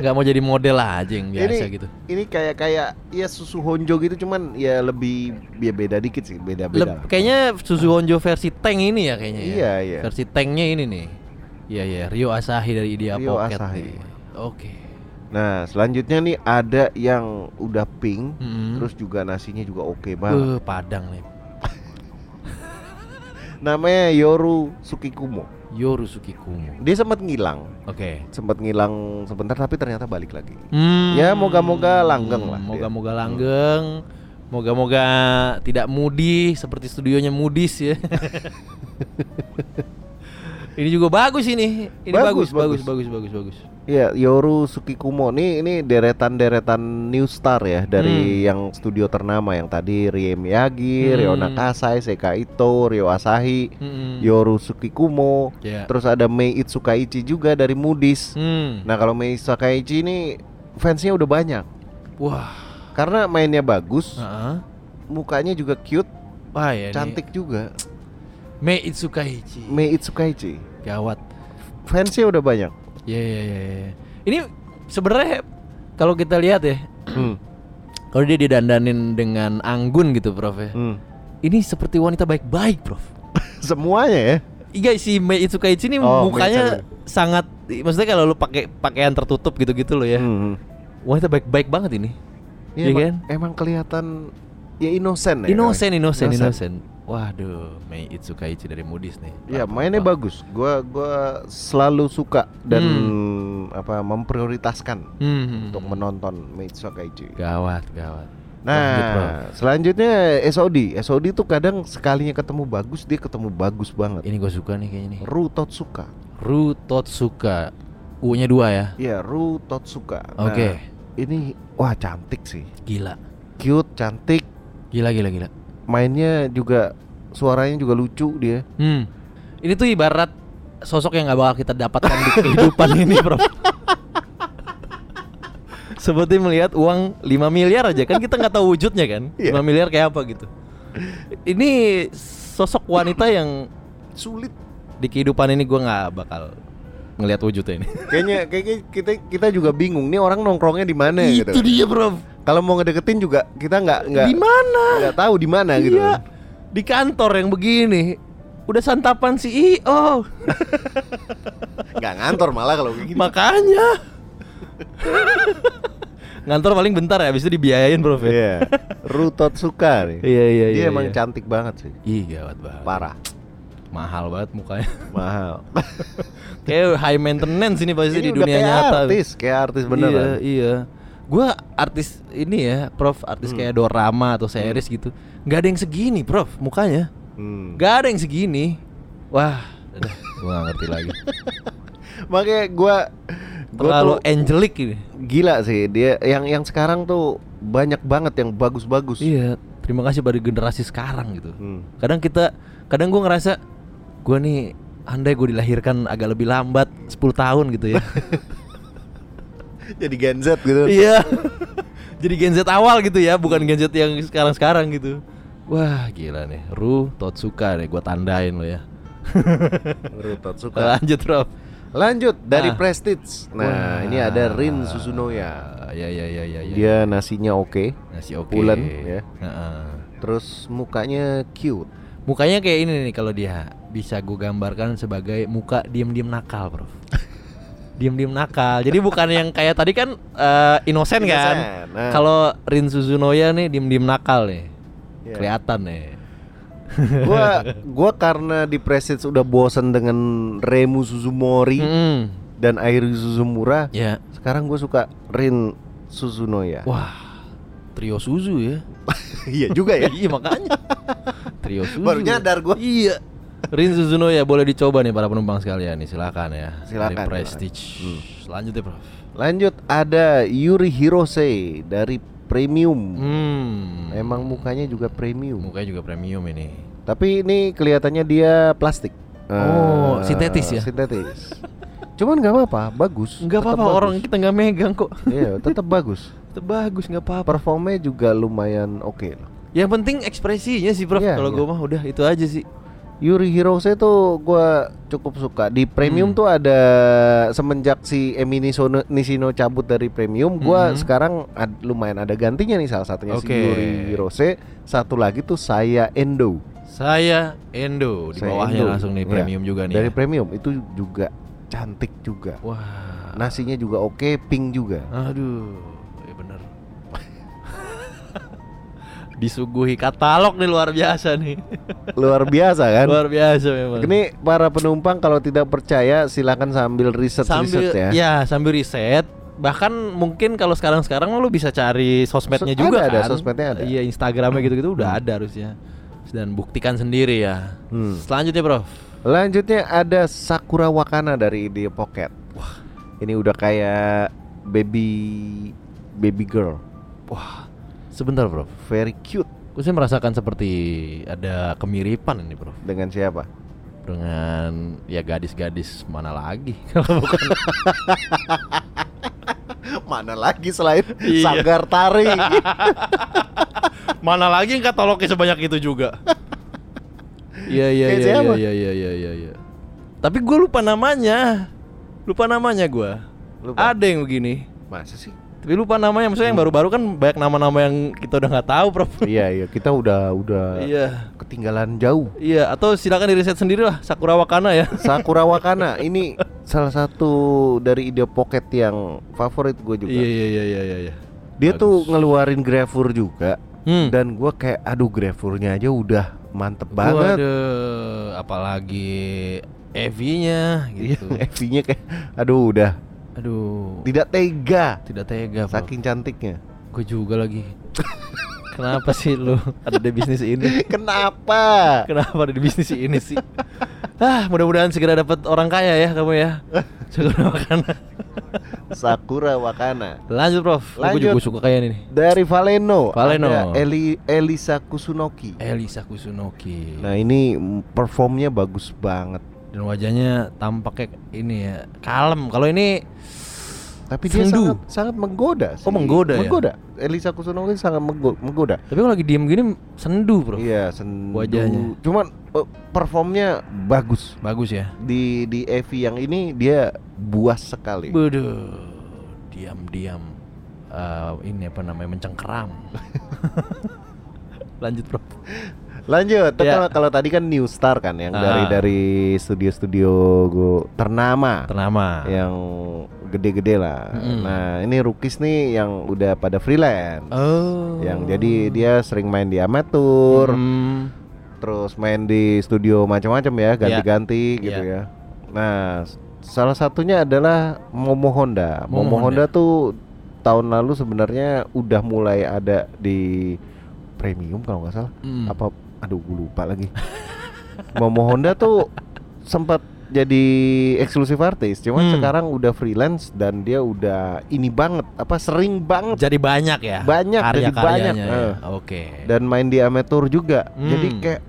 Nggak mau jadi model aja yang biasa ini, gitu. Ini kayak kayak ya susu honjo gitu cuman ya lebih ya beda dikit sih, beda-beda. Leb- kayaknya Suzu Honjo versi tank ini ya kayaknya ya. Iya, iya. Versi tanknya ini nih. Iya iya, Rio Asahi dari Idea Rio Pocket. Asahi. Oke. Nah, selanjutnya nih ada yang udah pink, Mm-mm. terus juga nasinya juga oke banget. Eh, Padang nih. Namanya Yoru Sukikumo. Yoru Sukikumo. Dia sempat ngilang, Oke. sempat ngilang sebentar tapi ternyata balik lagi. Hmm. Ya, moga-moga langgeng lah dia. Moga-moga langgeng. Moga-moga tidak mudi seperti studionya Mudis ya. ini juga bagus ini. Ini bagus, bagus, Bagus, bagus, bagus, bagus. Iya, Yoru Sukikumo nih ini deretan-deretan new star ya dari Hmm. yang studio ternama yang tadi Rie Miyagi, Hmm. Ryo Nakasai, Seika Ito, Ryo Asahi, Mm-mm. Yoru Sukikumo, Ya. terus ada Mei Itsukaichi juga dari Moody's. Hmm. Nah, kalau Mei Itsukaichi ini fansnya udah banyak Wah. karena mainnya bagus, Heeh. mukanya juga cute, Wah ya. cantik juga. Mei Itsukaichi. Mei Itsukaichi. Gawat. Fansnya udah banyak. Ya ya ya. ya. Ini sebenarnya kalau kita lihat ya, Hmm. kalau dia didandanin dengan anggun gitu, Prof ya. Hmm. Ini seperti wanita baik-baik, Prof. Semuanya ya. Iya si Mei Itsukaichi ini Oh, mukanya sangat maksudnya kalau lu pakai pakaian tertutup gitu-gitu loh ya. Hmm. Wanita baik-baik banget ini. Ya, Iya emang, kan? emang kelihatan ya inosen ya. Inosen, inosen, Inosen. inosen. Waduh, Mei Itsukaichi dari Moody's nih. Ya Apa- mainnya apa. bagus. Gua gua selalu suka dan apa memprioritaskan Hmm. untuk menonton Mei Itsukaichi. Gawat, gawat. Nah, selanjutnya SOD. SOD tuh kadang sekalinya ketemu bagus, dia ketemu bagus banget. Ini gue suka nih kayaknya nih. Ru Totsuka. Ru Totsuka. U-nya dua ya. Iya, Ru Totsuka. Nah, Oke. Ini wah cantik sih. Gila. Cute, cantik. Gila gila gila. Mainnya juga suaranya juga lucu dia. Hmm. Ini tuh ibarat sosok yang nggak bakal kita dapatkan di kehidupan ini, Bro. Seperti melihat uang 5 miliar aja kan kita nggak tahu wujudnya kan. 5 miliar kayak apa gitu. Ini sosok wanita yang Sulit. di kehidupan ini gua nggak bakal ngelihat wujudnya ini. Kayaknya kayaknya kita kita juga bingung nih orang nongkrongnya di mana gitu. dia, Bro. Kalau mau ngedeketin juga kita nggak nggak Di mana? nggak tahu di mana gitu. Iya. Di kantor yang begini. Udah santapan CEO. Nggak ngantor malah kalau kayak gitu. Makanya. Ngantor paling bentar ya, habis itu dibiayain, Bro. ya? Iya. Ru Totsuka nih. Iya, iya, Dia iya, emang iya. cantik banget sih. Ih, gawat banget. Parah. Mahal banget mukanya. Mahal. kayak high maintenance ini pasti Ini di udah dunia kayak nyata. artis, kayak artis Iya, beneran. iya. Gua artis ini ya, Prof, artis kayak dorama atau series gitu. Gak ada yang segini, Prof, mukanya. Hmm. Ada yang segini. Wah, gua gak ngerti lagi. Makanya gua gua Terlalu tuh angelic ini. gila sih dia yang yang sekarang tuh banyak banget yang bagus-bagus. Iya, terima kasih pada generasi sekarang gitu. Hmm. Kadang kita, kadang gue ngerasa gue nih andai gue dilahirkan agak lebih lambat 10 tahun gitu ya. Jadi Gen Z gitu. iya. Jadi Gen Z awal gitu ya, bukan Gen Z yang sekarang-sekarang gitu. Wah, gila nih. Ru Totsuka nih, gue tandain lo ya. Ru Totsuka. Lanjut, Rob. Lanjut dari Ah. Prestige. Nah, Wah. ini ada Rin Suzunoya. Ya, ya, ya, ya, ya. Dia nasinya oke, Nasi oke. pulen, ya. Heeh. terus mukanya cute. Mukanya kayak ini nih kalau dia bisa gue gambarkan sebagai muka diem-diem nakal, Bro. Diem-diem nakal. Jadi bukan yang kayak tadi kan eh, inosen kan. Nah. Kalau Rin Suzunoya nih diem-diem nakal nih. Iya. Kelihatan nih. gua gua karena di Prestige udah bosen dengan Remu Suzumori Mm-mm. dan Airi Suzumura. Ya. Sekarang gue suka Rin Suzunoya. Wah. Trio Suzu ya. iya juga ya. iya makanya. Trio Suzu. Baru nyadar gua. Iya. Rin Suzunoya boleh dicoba nih para penumpang sekalian nih, silakan ya. Silakan, Dari Prestige. silakan. Selanjutnya, Prof. Lanjut ada Yuri Hirose dari Premium. Hmm. Emang mukanya juga premium. mukanya juga premium ini. Tapi ini kelihatannya dia plastik. Oh, Eh, sintetis ya? Sintetis. Cuman nggak apa-apa, bagus. Tetap apa-apa orang kita nggak megang kok. Iya, tetap bagus. Itu bagus nggak apa-apa. Performnya juga lumayan oke lah. Yang penting ekspresinya sih, Prof. Iya, Kalau iya. gua mah udah itu aja sih. Yuri Hirose tuh gua cukup suka. Di premium Hmm. tuh ada semenjak si Emi Nisono- Nishino cabut dari premium, gua Mhm. sekarang ad- lumayan ada gantinya nih salah satunya si Oke. Yuri Hirose, satu lagi tuh saya Endo. Saya Endo di Saya bawahnya Endo. langsung nih Iya, premium juga nih. Dari ya. premium itu juga cantik juga. Wah. Nasinya juga oke, pink juga. Aduh, Disuguhi katalog nih luar biasa nih. Luar biasa kan? luar biasa memang. Ini para penumpang kalau tidak percaya silakan sambil riset sambil riset ya. ya sambil riset bahkan mungkin kalau sekarang-sekarang lu bisa cari sosmednya So- juga ada, ada, kan sosmednya ada. iya Instagramnya gitu-gitu udah ada harusnya dan buktikan sendiri ya Hmm. selanjutnya bro Lanjutnya ada Sakura Wakana dari The Pocket. Wah, ini udah kayak baby baby girl, wah sebentar bro very cute. gue sih merasakan seperti ada kemiripan ini bro Dengan siapa? dengan ya gadis-gadis mana lagi kalau bukan Mana lagi selain Iya. Sanggar Tari? mana lagi yang katalognya sebanyak itu juga iya iya iya siapa? iya iya iya iya iya tapi gue lupa namanya lupa namanya gue ada yang begini Masa sih? Tapi lupa namanya maksudnya yang baru-baru kan banyak nama-nama yang kita udah nggak tahu prof iya iya, kita udah udah iya ketinggalan jauh. iya atau silakan di riset sendiri lah Sakura Wakana ya Sakura Wakana ini salah satu dari ide pocket yang favorit gue juga. iya iya iya iya iya, iya Dia tuh Bagus. ngeluarin grafur juga Hmm. dan gue kayak aduh grafurnya aja udah mantep banget. Waduh, apalagi EV-nya Iya, gitu. EV-nya kayak aduh udah Aduh, tidak tega tidak tega, saking cantiknya. Gue juga lagi. Kenapa sih lu ada di bisnis ini? Kenapa? Kenapa ada di bisnis ini sih? Ah, mudah-mudahan segera dapat orang kaya ya kamu ya. Segera makan. Sakura Wakana. Lanjut, Prof. Gue Lanjut. juga suka kayak ini. Dari Valeno. Valeno. ada Eli Elisa Kusunoki. Elisa Kusunoki. Nah ini performnya bagus banget. Dan wajahnya tampaknya ini ya kalem. Kalau ini Tapi dia Sendu. sangat sangat menggoda. Oh, menggoda ya? Menggoda. Elisa Kusunoki sangat menggo- menggoda. tapi kalau lagi diem gini sendu, Bro. Iya, sendu. Wajahnya. Cuman eh, performnya bagus. Bagus ya. Di di Evi yang ini dia buas sekali. Beduh. Diam-diam eh, ini apa namanya mencengkeram. Lanjut, Bro. Lanjut, Ya. kalau kalau tadi kan New Star kan yang dari Ah. dari studio-studio ternama Ternama. yang gede-gede lah. Mm-mm. Nah, ini rookies nih yang udah pada freelance. Oh. Yang jadi dia sering main di amatur, Hmm. terus main di studio macam-macam ya, ganti-ganti gitu Iya. ya. Nah, salah satunya adalah Momo Honda. Momo Momo, Honda. Honda. tuh tahun lalu sebenarnya udah mulai ada di premium kalau nggak salah. Hmm. Apa aduh gue lupa lagi. Momo Honda tuh sempat jadi eksklusif artis, cuman Hmm. sekarang udah freelance dan dia udah ini banget, apa sering banget Jadi banyak ya. Banyak, jadi Karya-karyanya banyak, ya. eh. Oke. dan main di amatur juga. Hmm. Jadi kayak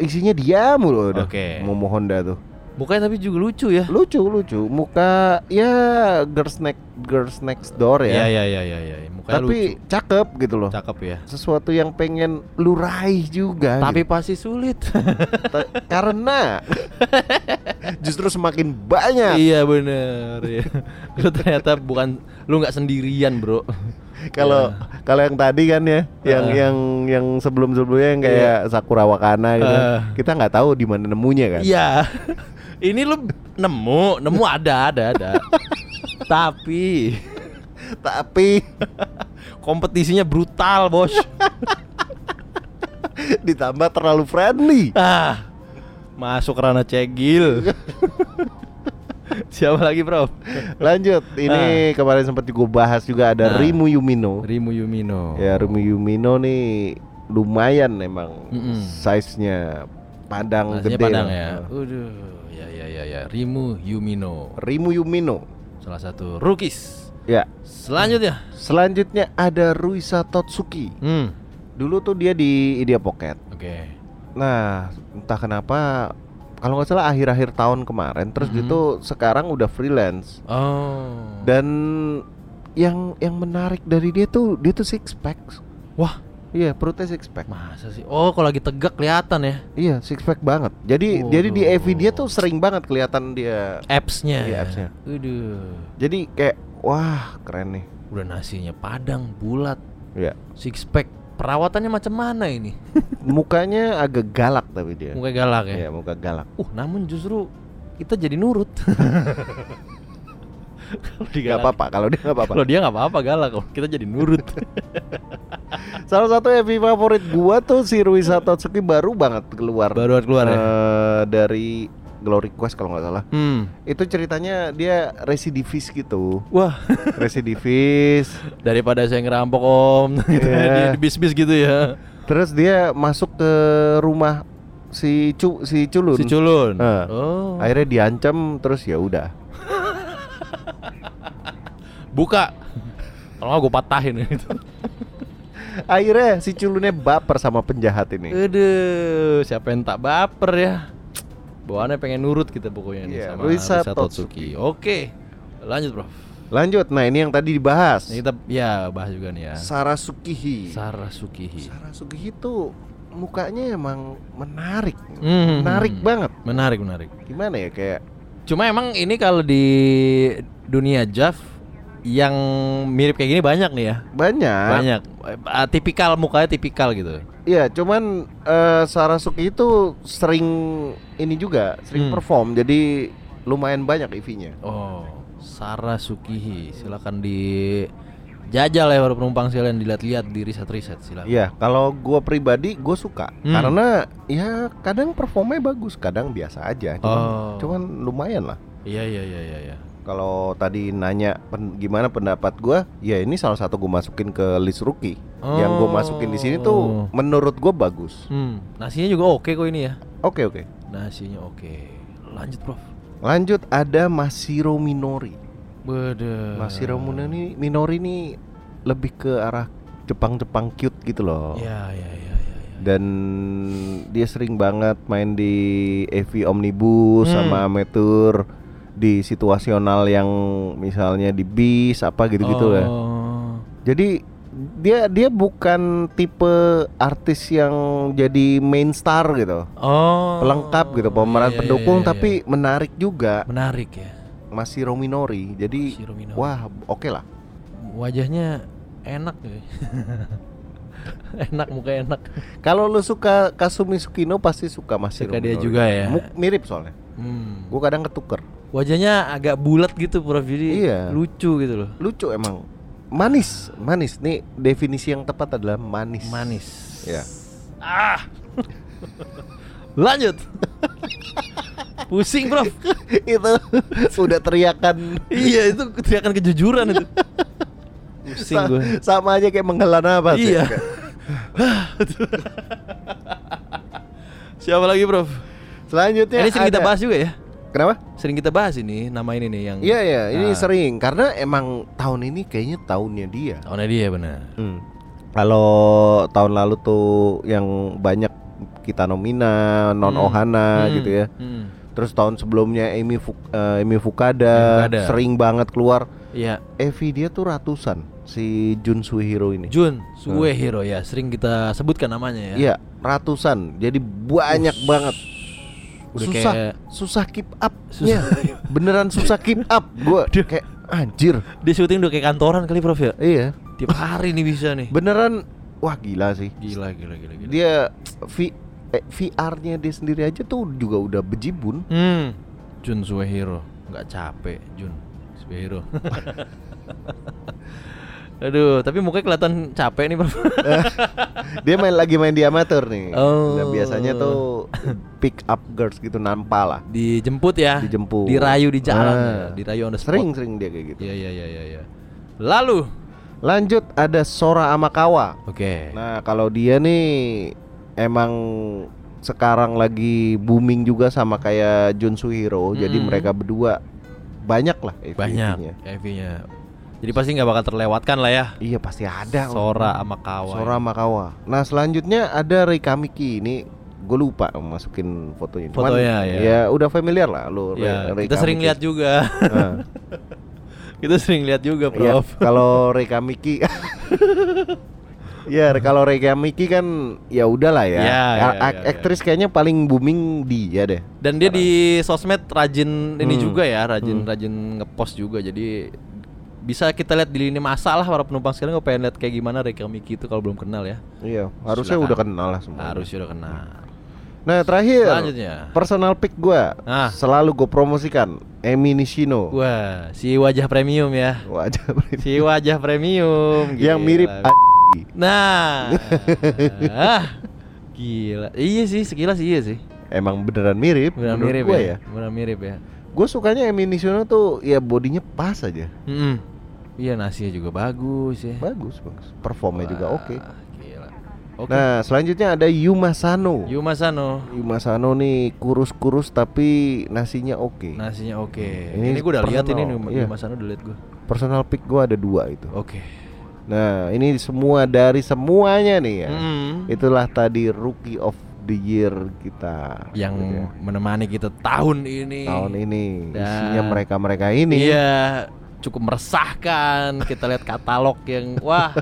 isinya dia mulu udah. Oke. Momo Honda tuh. Mukanya tapi juga lucu ya. Lucu lucu, muka ya girls next girls next door ya. iya iya iya iya. Mukanya Tapi lucu. cakep gitu loh. Cakep ya. Sesuatu yang pengen lu raih juga. Tapi gitu. pasti sulit. Karena justru semakin banyak. iya bener ya. Lu ternyata bukan lu nggak sendirian bro. Kalau kalau yang tadi kan ya, yang Ah. yang yang sebelum-sebelumnya yang kayak Sakura Wakana gitu. Ah. Kita nggak tahu di mana nemunya kan. Iya. Ini lu nemu, nemu ada ada ada. Tapi Tapi kompetisinya brutal bos. ditambah terlalu friendly. Ah, masuk ranah cegil. Siapa lagi bro? Lanjut, ini kemarin sempat juga bahas juga ada Ah. Rimu Yumino. Rimu Yumino. Ya Rimu Yumino nih lumayan emang Mm-mm. size-nya padang Masnya gede. Padang ya. Udah, ya ya ya. Rimu Yumino. Rimu Yumino. Salah satu rookies. Ya. Selanjutnya. Selanjutnya ada Ruisa Totsuki. Hmm. Dulu tuh dia di Idea Pocket. Oke. Nah, entah kenapa kalau nggak salah akhir-akhir tahun kemarin terus Mhm. gitu sekarang udah freelance. Oh. Dan yang yang menarik dari dia tuh dia tuh six pack. Wah, Iya, perutnya six pack. masa sih? Oh, kalau lagi tegak kelihatan ya Iya, six pack banget. Jadi jadi di. EV dia tuh sering banget kelihatan dia. apps-nya. Iya, ya? apps-nya. Waduh. Jadi kayak wah, keren nih. Udah nasinya padang, bulat, Iya. six pack. Perawatannya macam mana ini? Mukanya agak galak tapi dia. Muka galak ya. Iya, muka galak. Uh, namun justru kita jadi nurut. Kalau Gak apa-apa kalau dia gak apa-apa. Kalau dia nggak apa-apa galak kok. Kita jadi nurut. Salah satu EV favorit gua tuh si Ruisa Totsuki baru banget keluar. Baru keluar ya. Eh, dari Glory Quest kalau nggak salah. Hmm. Itu ceritanya dia residivis gitu. Wah, Residivis. daripada saya ngerampok om, gitu ya, Iya. di, bis-bis gitu ya. Terus dia masuk ke rumah si Cu si Culun. Si culun. Eh. Oh. Akhirnya diancam terus ya udah. Buka. Kalau nggak gue patahin itu. Akhirnya si Culunnya baper sama penjahat ini. Aduh, siapa yang tak baper ya? Bawaannya pengen nurut kita pokoknya nih Iya, sama Ruisa Ruisa Totsuki. Oke. Lanjut, Bro. Lanjut. Nah, ini yang tadi dibahas. Ini kita ya bahas juga nih ya. Sarasukihi. Sarasukihi. Sarasukihi itu mukanya emang menarik. Hmm. Menarik banget. Menarik, menarik. Gimana ya kayak Cuma emang ini kalau di dunia Jav yang mirip kayak gini banyak nih ya. banyak. Banyak. Eh, tipikal mukanya tipikal gitu. Iya, cuman eh, Sarasuki itu sering ini juga, sering Hmm. perform. Jadi lumayan banyak EV-nya. Oh, Sarasukihi. Silakan di jajal ya para penumpang sekalian dilihat-lihat di riset-riset silakan. Iya, kalau gua pribadi gue suka Hmm. karena ya kadang performanya bagus, kadang biasa aja. Cuman, Oh. cuman lumayan lah. Iya iya iya iya iya. Kalau tadi nanya pen- gimana pendapat gua, ya ini salah satu gue masukin ke list rookie. Yang gue Oh. masukin di sini tuh menurut gue bagus. Hmm, nasinya juga oke kok ini ya. Oke oke. Nasinya oke. Lanjut, Prof. Lanjut ada Masiro Minori. Bede. Masiro Minori Minori ini lebih ke arah Jepang-Jepang cute gitu loh. Ya, ya, ya, ya, ya. Dan dia sering banget main di EV Omnibus Hmm. sama amateur di situasional yang misalnya di bis apa gitu-gitu ya. Oh. Jadi dia dia bukan tipe artis yang jadi main star gitu. Oh. Pelengkap gitu pemeran Iya, iya, pendukung iya, iya. tapi menarik juga. menarik ya. Masih Rominori. Jadi Masih Rominori. wah oke lah. Wajahnya enak ya. enak muka enak. Kalau lu suka Kasumi Sukino pasti suka Masih Suka dia juga ya. Mirip soalnya. Hmm. Gue kadang ketuker. Wajahnya agak bulat gitu Prof. Jadi Iya. lucu gitu loh. Lucu emang. Manis, manis. Nih definisi yang tepat adalah manis. Manis. Ya. Ah. Lanjut. Pusing, Prof. itu udah teriakan iya, itu teriakan kejujuran itu. Pusing Sa- gue. sama aja kayak menghela nafas ya. Iya. Siapa lagi, Prof? Selanjutnya ini sering kita bahas juga ya. Kenapa? Sering kita bahas ini nama ini nih yang Iya iya, ini Ah. sering karena emang tahun ini kayaknya tahunnya dia. tahunnya dia benar. Hmm. Kalau tahun lalu tuh yang banyak kita nomina, non Hmm. Ohana Hmm. gitu ya. Hmm. Terus tahun sebelumnya Amy Fu- eh, Amy Fukada, Fukada. sering banget keluar. Iya. Evi dia tuh ratusan si Jun Suihiro ini. Jun Suehiro ya, sering kita sebutkan namanya ya. Iya, ratusan. Jadi banyak banget. Udah susah, kayak- susah keep up. Susah. Beneran susah keep up. Gue kayak anjir. Dia syuting udah kayak kantoran kali Prof ya. Iya, Tiap hari nih bisa nih. beneran wah gila sih. Gila gila gila gila. Dia V eh, VR-nya dia sendiri aja tuh juga udah bejibun. Hmm. Jun Suehiro, nggak capek Jun Suehiro. Aduh, tapi mukanya kelihatan capek nih, Prof. Dia main lagi main di nih. Oh. Nah, biasanya tuh pick up girls gitu nampak lah. Dijemput ya. Dijemput. Dirayu di jalan Ah. ya. Dirayu on the spot. Sering sering dia kayak gitu. Iya iya iya iya iya. Lalu, Lanjut ada Sora Amakawa. oke. Nah, kalau dia nih emang sekarang lagi booming juga sama kayak Jun Suhiro. Jadi Mm. mereka berdua banyak lah Banyak EV-nya. Jadi pasti nggak bakal terlewatkan lah ya. Iya pasti ada. Sora sama Kawa. Sora Makawa. Nah, selanjutnya ada Rika Miki ini gue lupa masukin fotonya. Cuman, Fotonya, ya. Ya udah familiar lah lu. Ya, Re- kita sering lihat juga. Nah, kita sering lihat juga, Prof. kalau Rika Miki Ya, kalau Rika Miki kan ya udahlah ya. Ya, ya, ya, ya. Aktris kayaknya paling booming dia deh. Dan dia di sosmed rajin ini Hmm. juga ya, rajin rajin ngepost juga. Jadi bisa kita lihat di lini masa lah para penumpang sekarang kalau pengen lihat kayak gimana Reka Miki itu kalau belum kenal ya. Iya, harusnya Silakan. udah kenal lah semua. Harusnya udah kenal. Nah, terakhir. Selanjutnya. Personal pick gua Ah. selalu gue promosikan Emi Nishino. Wah, si wajah premium ya. Wajah Si wajah premium. yang gila. mirip a- Nah. ah, gila. Iya sih, sekilas iya sih. emang beneran mirip menurut mirip gua ya. ya. Benar mirip ya. Gue sukanya Emi Nishino tuh ya bodinya pas aja. Mm-mm. Iya, nasinya juga bagus ya. Bagus, bagus. Performnya juga Wah, oke. Gila. Oke. Nah, selanjutnya ada Yuma Sano. Yuma Sano. Yuma Sano nih kurus-kurus tapi nasinya oke. Nasinya oke. Ini Ini, gue udah lihat ini Yuma, iya. Yuma Sano udah lihat gue. Personal pick gue ada dua itu. Oke. Nah, ini semua dari semuanya nih ya. Mm. Itulah tadi Rookie of the Year kita. Yang gitu ya. menemani kita tahun ini. tahun ini Dan- isinya mereka-mereka ini. Iya, cukup meresahkan. Kita lihat katalog yang wah.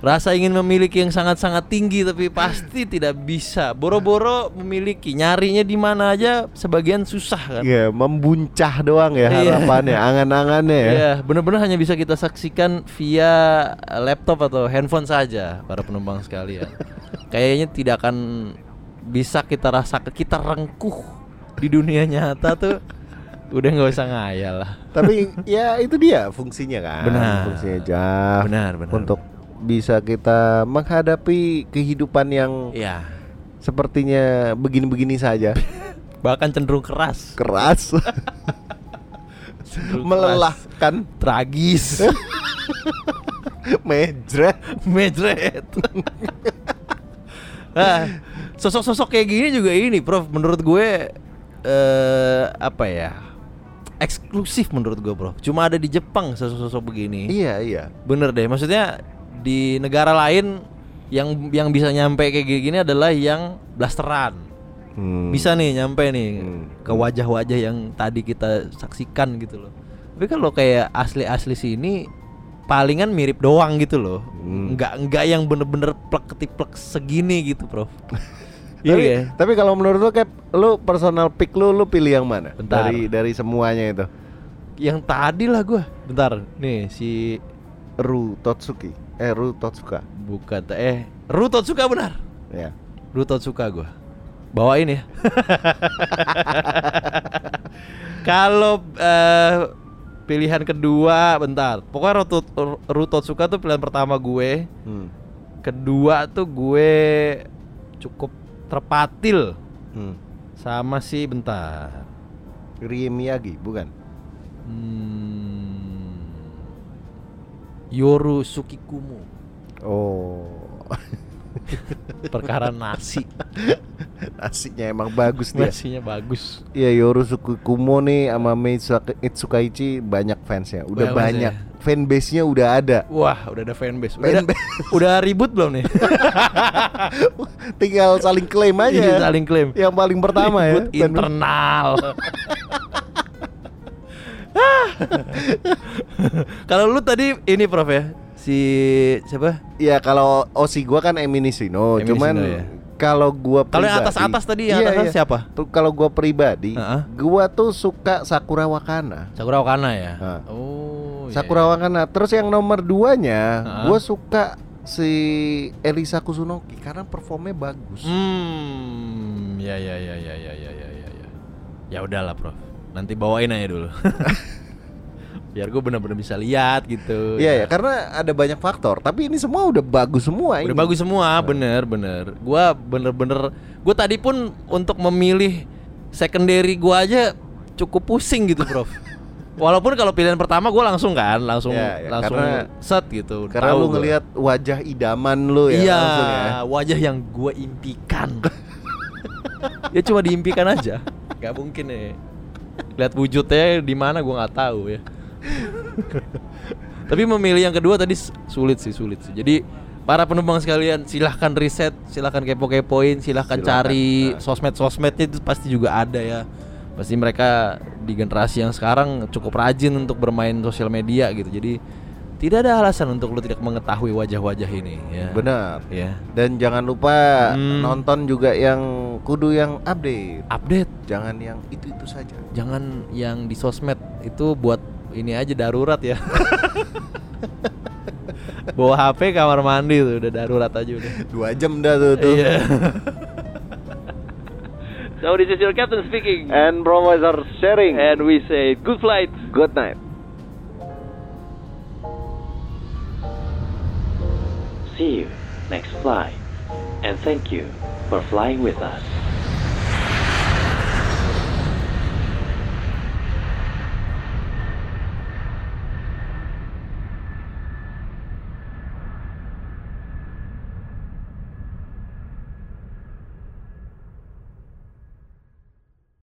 Rasa ingin memiliki yang sangat-sangat tinggi tapi pasti tidak bisa. Boro-boro memiliki, nyarinya di mana aja sebagian susah kan. Iya, membuncah doang ya Iya. harapannya, angan-angannya ya. Iya, benar-benar hanya bisa kita saksikan via laptop atau handphone saja para penumpang sekalian. Kayaknya tidak akan bisa kita rasakan kita rengkuh di dunia nyata tuh udah nggak usah ngayal lah. Tapi ya itu dia fungsinya kan. Benar. Fungsinya Jaf. Benar, benar. Untuk bisa kita menghadapi kehidupan yang Iya. sepertinya begini-begini saja. Bahkan cenderung keras. Keras. Cenderung Melelahkan keras. tragis, Mejret medret. nah, sosok-sosok kayak gini juga ini, Prof. Menurut gue eh apa ya? Eksklusif menurut gue, Prof. Cuma ada di Jepang sosok-sosok begini. Iya iya Bener deh, maksudnya di negara lain yang yang bisa nyampe kayak gini adalah yang blasteran. Hmm. Bisa nih nyampe nih Hmm. ke wajah-wajah yang tadi kita saksikan gitu loh. Tapi kalau kayak asli-asli sini palingan mirip doang gitu loh. Hmm. Enggak enggak yang bener-bener plek ketiplek segini gitu, Prof. Iya Tapi, ya? tapi kalau menurut lu kayak lu personal pick lu lu pilih yang mana? Bentar. Dari dari semuanya itu. Yang tadi lah gua. Bentar, nih si Ru Totsuki. Eh Ru Totsuka. bukan eh Ru Totsuka benar. Ya. Ru Totsuka gua. Bawain ya. Kalau eh, pilihan kedua, bentar. Pokoknya Ru, Ru Totsuka tuh pilihan pertama gue. Hmm. Kedua tuh gue cukup terpatil Hmm. sama si bentar. Rie Miyagi, bukan? Hmm, Yoru Sukikumo. Oh. Perkara nasi. Nasinya emang bagus dia. Nasinya bagus. Iya Yorusuke Kumo nih sama Mitsuka- Itsukaichi banyak fansnya, udah Banyak banyak. fansnya. Fanbase-nya udah ada. Wah, udah ada fanbase. Udah, Fanbase. udah ribut belum nih? Tinggal saling klaim aja. Ini saling klaim. Yang paling pertama ya. Ribut internal. Kalau lu tadi ini Prof ya, si siapa? Ya kalau Osi gua kan Eminisino, Emi cuman ya. kalau gua Kalau yang atas-atas tadi, yang Iya, atas iya. siapa? Tuh kalau gua pribadi, Heeh. gua tuh suka Sakura Wakana. Sakura Wakana ya. Nah. Oh. iya, Sakura iya. Wakana. Terus yang nomor duanya, Heeh. gua suka si Elisa Kusunoki karena performnya bagus. Hmm, ya ya ya ya ya ya ya ya. Ya, ya udahlah, Prof. Nanti bawain aja dulu. Biar gue benar-benar bisa lihat gitu. Iya ya, karena ada banyak faktor. Tapi ini semua udah bagus semua. Udah ini. bagus semua, bener bener. Gua bener-bener, gue tadi pun untuk memilih secondary gua aja cukup pusing gitu, Prof. Walaupun kalau pilihan pertama gue langsung kan, langsung Ya, ya, langsung karena- set gitu. Karena lu ngelihat wajah idaman lu ya iya, langsung ya. wajah yang gue impikan. ya cuma diimpikan aja, nggak mungkin ya. Lihat wujudnya di mana gue nggak tahu ya. Tapi memilih yang kedua tadi sulit sih, sulit sih. Jadi para penumpang sekalian silahkan riset, silahkan kepo-kepoin, silahkan Silakan. cari Nah. sosmed-sosmednya itu pasti juga ada ya. Pasti mereka di generasi yang sekarang cukup rajin untuk bermain sosial media gitu. Jadi tidak ada alasan untuk lu tidak mengetahui wajah-wajah ini ya. Benar. Ya. Dan jangan lupa Hmm. nonton juga yang kudu yang update. Update Jangan yang itu-itu saja. jangan yang di sosmed itu buat ini aja darurat ya. Bawa HP kamar mandi tuh udah darurat aja udah. Dua jam dah tuh tuh. Iya. So this is your captain speaking. And Professor sharing. And we say good flight. good night. See you next flight. And thank you for flying with us.